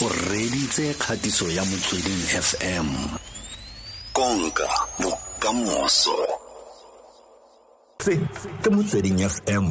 o reditse kgatiso ya motsweding fm konka bokamoso. Se ke motsweding fm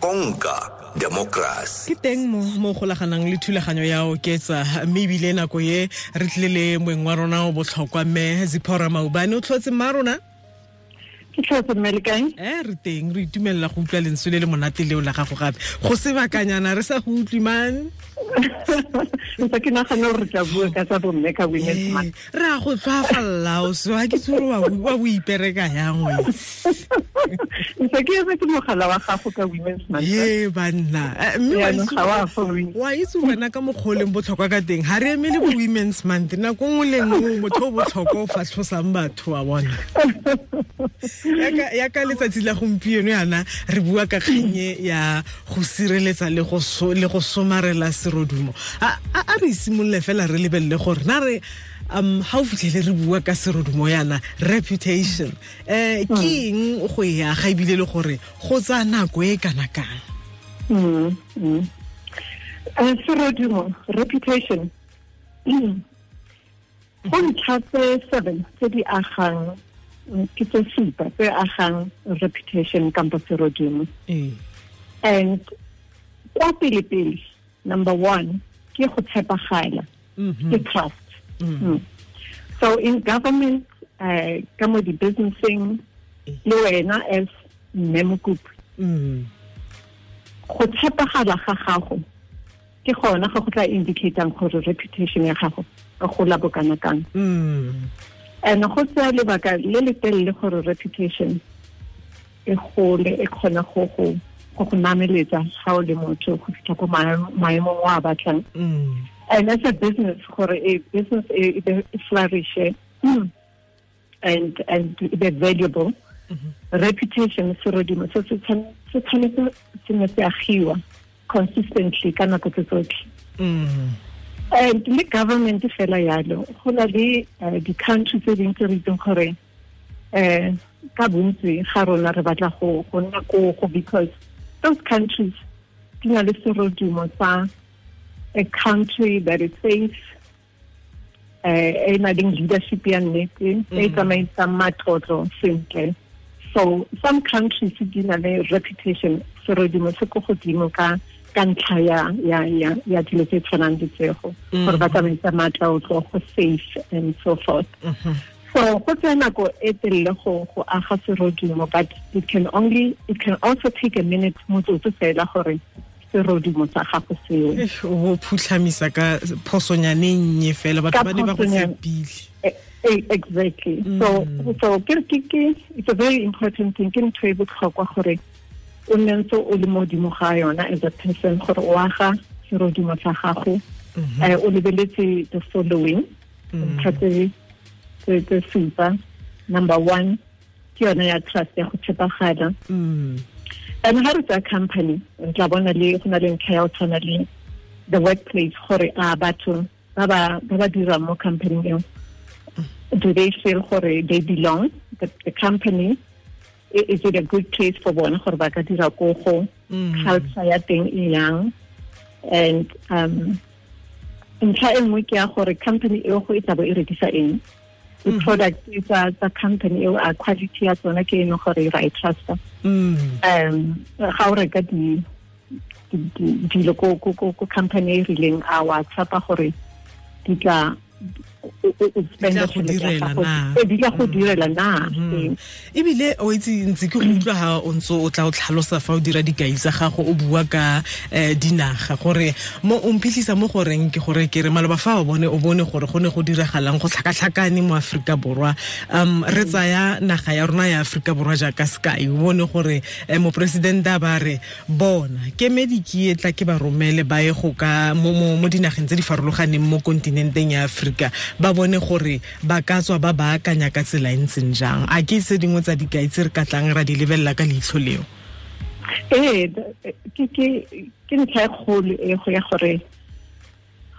konka democracy. Ke teng mo mo golaganang le thulaganyo ya oketsa mme ebile nako ye re tlile le moeng wa rona o botlhokwa mme ziphora maubane o tlhotse mma rona ke tlhotse mmele kae? E re teng re itumelela go utlwa lentswe le le monate leo la gago gape. Go sebakanyana re sa go utlwi man. Ntse ke nagana gore re tla bua ka tsa bomme ka women's Eh, month. re a go tlhoafalela o se wa ke tsore wa o ipereka yang ntse ke etse ke mogala wa gago ka women's month ye banna. Eh, mme wa itse- wena ka mokgoleng botlhokwa ka teng. Ga re emele bo women's month. Nako nngwe le nngwe motho o botlhokwa o fatlhosang batho wa bona. Yaka- letsatsi la gompieno yana re bua ka kganye ya go sireletsa le go somarela serodumo. A re simolole fela re lebelele gore na re um ga o fitlhele re bua ka serodumo yana reputation. Um ke eng go ya ga ebile le gore go tsaya nako e kana kang? Mm, mm. Eh, serodumo reputation. Go ntlha tse seven tse di agang ke tse supa tse agang reputation kampo serodumo and kwa pele-pele number one ke go tshepagala Mhm. ke trust Mm. Mm. so in government uh, ka mo di-businesseng le wena as mmemokopi Mm. go tshepagala ga gago ke gona ga go tla indicatang gore reputation ya gago e gola bokana kang Mm. and go tsaya lebaka le le telele gore reputation e gole e kgona go go go nameletsa ga o le motho go fitlha ko maemo- maemong wa batlang Mm. And as a business gore a business e e- e flourishe mm, and and be valuable reputation serodimo se se tshwan- se tshwanetse se ne se agiwa consistently ka nako tse tsotlhe Mm. and le government fela yalo go na le eh, di-country tse dingwe tse re itseng gore um ka bontsi ga rona re batla go go nna koo because those countries di na le serodumo sa a country that is safe eh e na leng leadership ya nnete e e tsamaisang matlotlo sentle. So some countries di na le reputation serodumo se ko godimo ka ka ntlha ya ya ya ya dilo tse tshwanang le tsego gore ba tsamaisa matlotlo go safe and so forth. Mhm. so go tsaya nako e telele go go aga serodumo but it can only it can also take a minute motsotso fela gore serodumo sa gago o bo phutlhamisa ka phosonyane nnye fela batho ba ne ba go exactly. So so ke ke ke it's a very important thing ke ntho e botlhokwa gore o nne ntse o le mo godimo ga yona as a person gore o aga serodimo sa gago eh, o lebeletse the following. Ntlha tse supa. Number one ke yona ya trust ya go tshepagala. Mm. And ha re tsa company o tla bona le go na le ntlha ya go tshwana le the workplace gore a batho ba ba ba ba dirang mo company eo. Do they feel gore they belong? The, the company is it a good place for bona gore ba ka dira ko go? Mm. culture ya teng e yang? And um ntlha e nngwe ke ya gore company eo go e tla bo e rekisa eng di-product tsa tsa company eo a quality ya tsona ke eno gore ra e trusta Mm. um ga o reka di di- di- dilo ko company e rileng a wa tshepa gore di tla o- o- o spend Di tla go tšhelete ya direla na? Eh, di go direla na? Mm. Eh, ebile o itse ntse ke go utlwa ga o ntse o tla o tlhalosa fa o dira dikai tsa gago o bua ka um dinaga. Gore mo o mphitlhisa mo goreng ke gore ke re maloba fa o bone o bone gore go ne go diragalang go tlhakatlhakane mo aforika borwa. Um re tsaya naga ya rona ya aforika borwa jaaka sky o bone gore moporesidente a ba re bona kemedi ke etla ke ba romele ba ye go ka mo dinageng tse di farologaneng mo kontinenteng ya aforika ba bone gore ba ka tswa ba baakanya ka tsela e ntseng jang? A ke se dingwe tsa dikai tse re ka tlang ra di lebelela ka leitlho leo. Ee ke ke ke ntlha e kgolo e go ya gore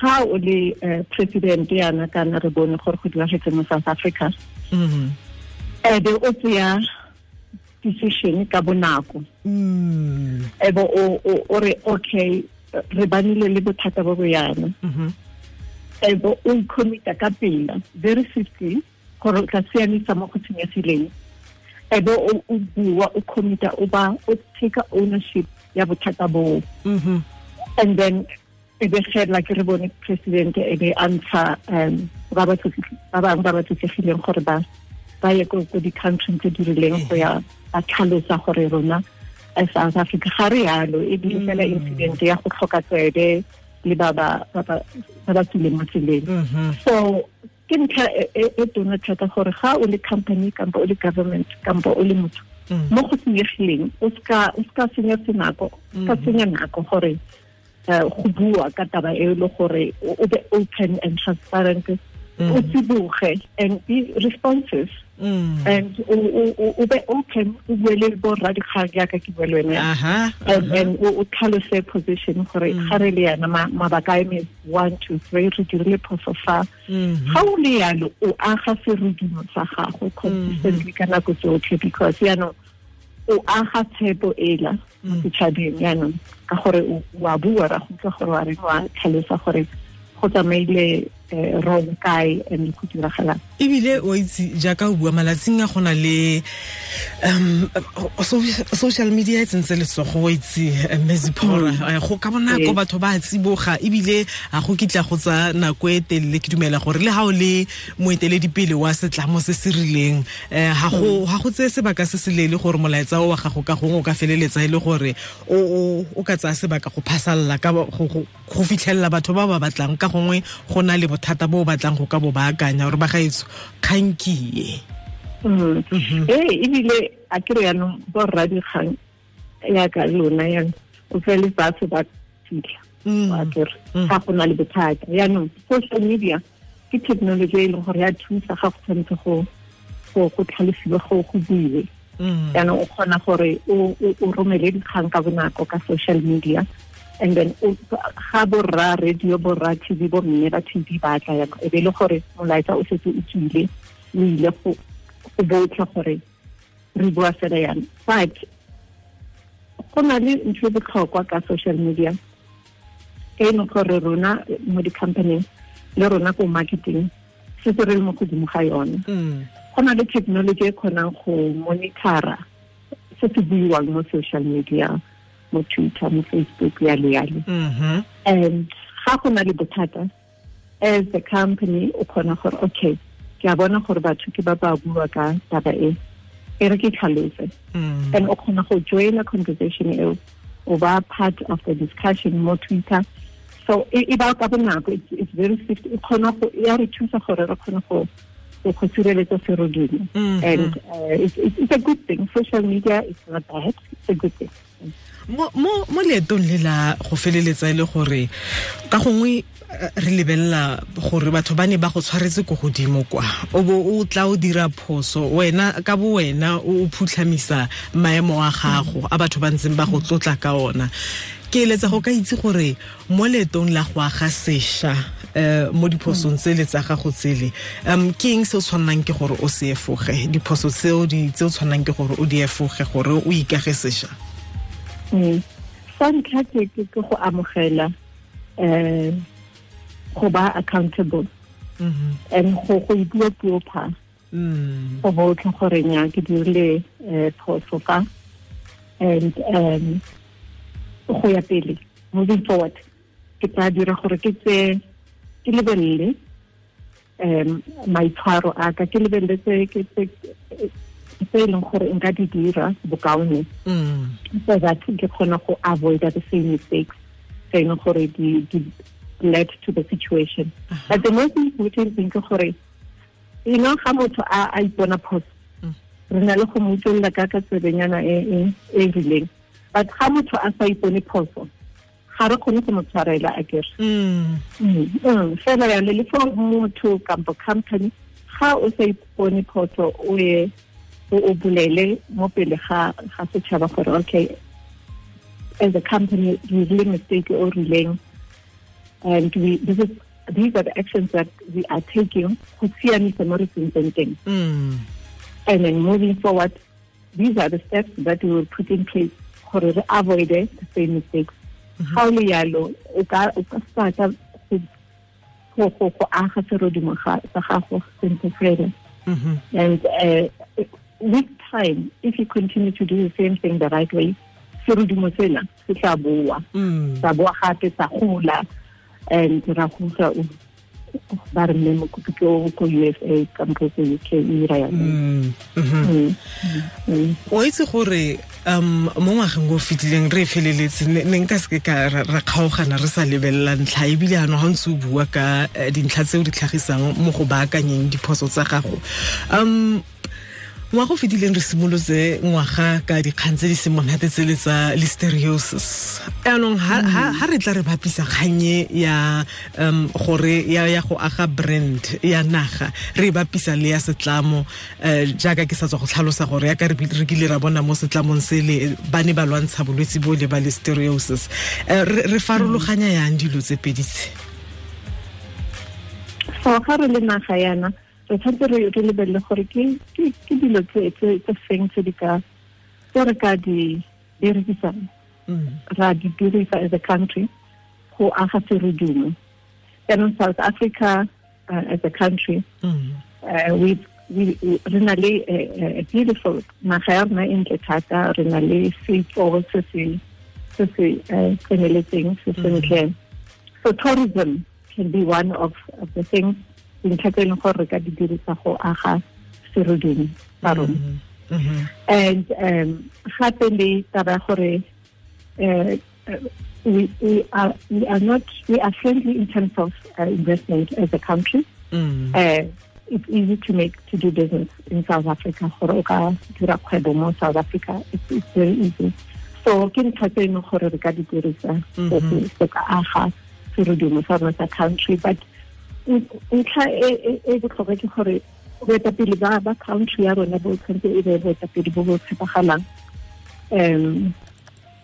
ga o le eh, president yana kana re bone gore go diragetse mo south africa Mhm. e be o tseya decision ka bonako. Ebe e be o re okay re banile le bothata bo bo yana Mhm. e bo o icommita ka pela very swiftly gore o tla siamisa mo go senyegileng e bo o bua o commita o ba o take ownership ya bothata boo mhm and then e be fela ke re bone president e be a ntsha um ba ba bangwe ba ba tsotsegileng gore ba ba ye ko di-country tse di rileng go ya ba tlhalosa gore rona south africa ga re yalo e bile fela incident ya go tlhoka tsebe le ba ba tswileng mo tseleng so ke ntlha e tona thata gore ga o le company kampo o le government kampo o le motho mo go senyegileng o ska senya senako o ska senya nako gore go bua ka taba e le gore o be open and transparent o tsiboge and be responsive and o be open o bue le borra dikgang yaka ke bue le wena and o tlhalose position gore ga re le yana mabaka a eme one two three re dirile phoso fa. Ga o le yalo o aga serodumo sa gago consistently ka nako tsotlhe because yaanong o aga tshepo ela mo setšhabeng yaanong ka gore wa bua ra go utlwa gore wa reng wa tlhalosa gore go tsamaile rong kae and go diragalang ebile o itse jaaka o bua malatsing a gona le um social media e tsentse letsogo o itse mesipora go ka bonako batho ba tsiboga ebile ga go kitla go tsa nako e telele. Ke dumela gore le ga o le moeteledipele wa setlamo se se rileng um ga go tseye sebaka se se leele gore molaetsa o wa gago ka gongwe o ka feleletsa e le gore o ka tsaya sebaka go phasalela go fitlhelela batho ba ba batlang. Ka gongwe go na le bothata bo o batlang go ka bo baakanya gore ba gaetso kgankie ee ebile a kere yaanong borra dikgang yaka lona yang o fele batho ba fitlha. Akere ga go na le bothata. Yaanong social media ke technology e leng gore ya thusa ga go tshwanetse go tlhalosiwe go go buiwe. Yaanong o kgona gore o romele dikgang ka bonako ka social media and then ga borra radio borra tv bo mme ba tv ba tla ya e be le gore molaetsa o setse o tswile o ile go botlha gore re bua fela yana but go na le ntho e botlhokwa ka social media e leng gore rona mo di-company le rona ko marketing se se re le mo godimo ga yone. Go na le technology e kgonang go monitora se se buiwang mo social media mo twitter mo facebook yalo yalo. Mm-hmm. And ga go na le bothata as a company o kgona gore okay ke a bona gore batho ke ba ba bua ka taba e e re ke tlhalose mm-hmm. and o kgona go join a conversation eo o ba part of the discussion mo twitter. So e ba ka bonako it's very swift e kgona go ya re thusa gore re kgona go sireletsa and uh, it's, it's a good thing. Social media is not bad. It's a good thing. Mo mo leetong le la go feleletsa e le gore ka gongwe re lebelela gore batho ba ne ba go tshwaretse ko godimo kwa. O bo o tla o dira phoso. Wena ka bo wena o phutlhamisa maemo a gago a batho ba ntseng ba go tlotla ka ona ke eletsa go ka itse gore mo leetong la go aga sešwa um mo diphosong tsele tsa gago tsele um ke eng se o tshwannang ke gore o se efoge? Diphoso tseo tse o tshwannang ke gore o di efoge gore o ikage sešwa? Sa ntlha ke go amogela um go ba accountable. And go go ibua puo pha. Go botlhe gore nya ke dirile phoso ka. And um go ya pele moving forward ke tla dira gore ke tse ke lebelele um maitshwaro a ka ke lebelele tse tse e leng gore nka di dira bokaone so that ke kgona go avoida the same mistakes tse e leng gore di led to the situation uh -huh. but the most important thing ke gore you know ga motho a a ipona phoso re na le go mo utlwelela ka ka tsebenyana e e rileng but ga motho a sa ipone phoso ga re kgone go mo tshwarela a kere fela yalo le for motho kampo company. Ga o sa ipone phoso o ye o bulele mo pele ga ga setšhaba gore okay as a company we really mistake o rileng. And we this is these are the actions that we are taking go siamisa mo re sentseng teng mm. and then moving forward these are the steps that we will put in place gore re avoid the same mistakes ga o le yalo o ka starta go go go aga serodimo sa gago sentle fela Mhm. and uh, with time if you continue to do the same thing the right way serodimo sela se tla boa Mm. sa boa gape sa gola and ra go utlwa o- ba re mme mokopi ke o ko usa kampo ko uk o ira yana Mm. Mhm. Mm, o itse gore um mo ngwageng o fetileng re e feleletse ne nka seke ka ra kgaogana re sa lebelela ntlha ebile ano ga ntse o bua ka dintlha dintlha tseo di tlhagisang mo go baakanyeng diphoso tsa gago. Um ngwaga o fetileng re simolotse ngwaga ka dikgang tse di seng monate tse le tsa listeriosis. Ha- ha re tla re bapisa kganye ya um gore ya go aga brand ya naga re e bapisa le ya setlamo um jaaka ke sa tswa go tlhalosa gore yaka re kile ra bona mo setlamong se le ba ne ba lwantsha bolwetse bo le ba listeriosis. Re re farologanya yang dilo tse peditse so ga re le naga yana re tshwanetse re re lebelele gore ke ke dilo tse tse feng tse di ka tse re ka di berekisang Mm, ra di dirisa as a country go aga serodumo yaanong south africa uh, as a country mm, uh, we re na le a, a beautiful naga ya rona e ntle thata. Re na le setso se se se se uh, tseneletseng se sentle. So tourism can be one of, of the things dintlha tse e leng gore re ka di dirisa go aga serodumo sa rona. Mhm, mhm, and um gape le taba ya gore uh, we, we are we are not we are friendly in terms of uh, investment as a country. Mm, uh, it's easy to make to do business in South Africa gore o ka dira kgwebo mo South Africa. It's, it's very easy. So ke ntlha tse e leng gore re ka di dirisa go ka aga serodumo sa rona sa country but ntlha e botlhokwa ke gore boetapele ba ba country ya rona bo tshwanetse e be boetapele bo bo tshepagalang um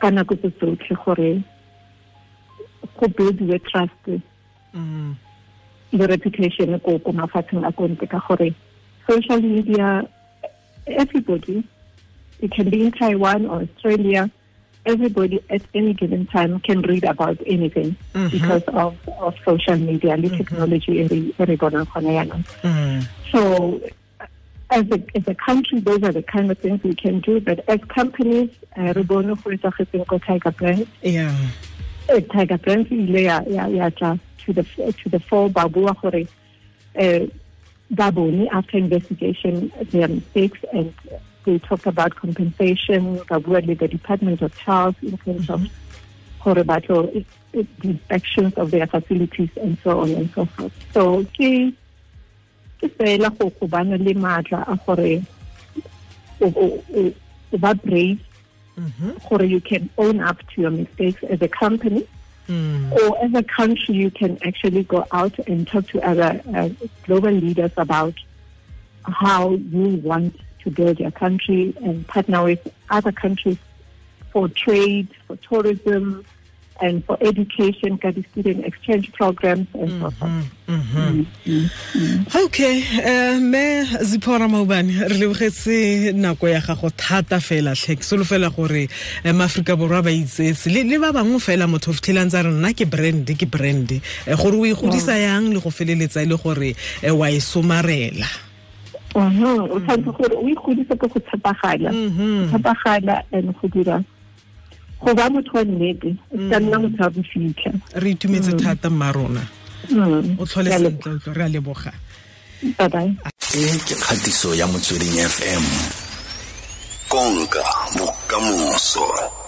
ka nako tse tsotlhe gore go buildiwe trust mm, le reputation ko ko mafatsheng a kontle. Ka gore social media everybody it can be in Taiwan or Australia everybody at any given time can read about anything Mhm. because of of social media le technology e re e re bonang gona yaanong mm, so as a as a country those are the kind of things we can do but as companies uh, re bone go ko Tiger Brands. Yeah. Uh, Tiger Brands ile ya ya ya tla to the to the fore ba bua gore uh, ba bone after investigation their mistakes and they talked about compensation le the Department of Health in terms of it- it- inspections of their facilities and so on and so forth. So ke ke fela go go bana le matla a gore o- ba brave mhm, gore you can own up to your mistakes as a company mm, or as a country you can actually go out and talk to other uh, global leaders about how you want to build your country and partner with other countries for trade, for tourism, and for education, got student exchange programs and so forth. Mm -hmm. okay um me Zipora maubane re lebogetse nako ya gago thata fela tlhe. Ke solofela gore um maaforika borwa ba itsetse. Le ba bangwe fela motho o fitlhelang tsa re nna ke brand ke brand. Eh, gore o e godisa yang le go feleletsa e le gore eh, wa e somarela Угу. Вот он такой, ой, худи так вот сапахайла. Сапахайла, эм, худира. Go ba motho wa nnete, o tla nna motho wa bofitlha. Re itumetse thata mmarona. O tlhole sentle o re a leboga. Bye bye. E ke kgatiso ya motsweding FM. Konka bokamoso.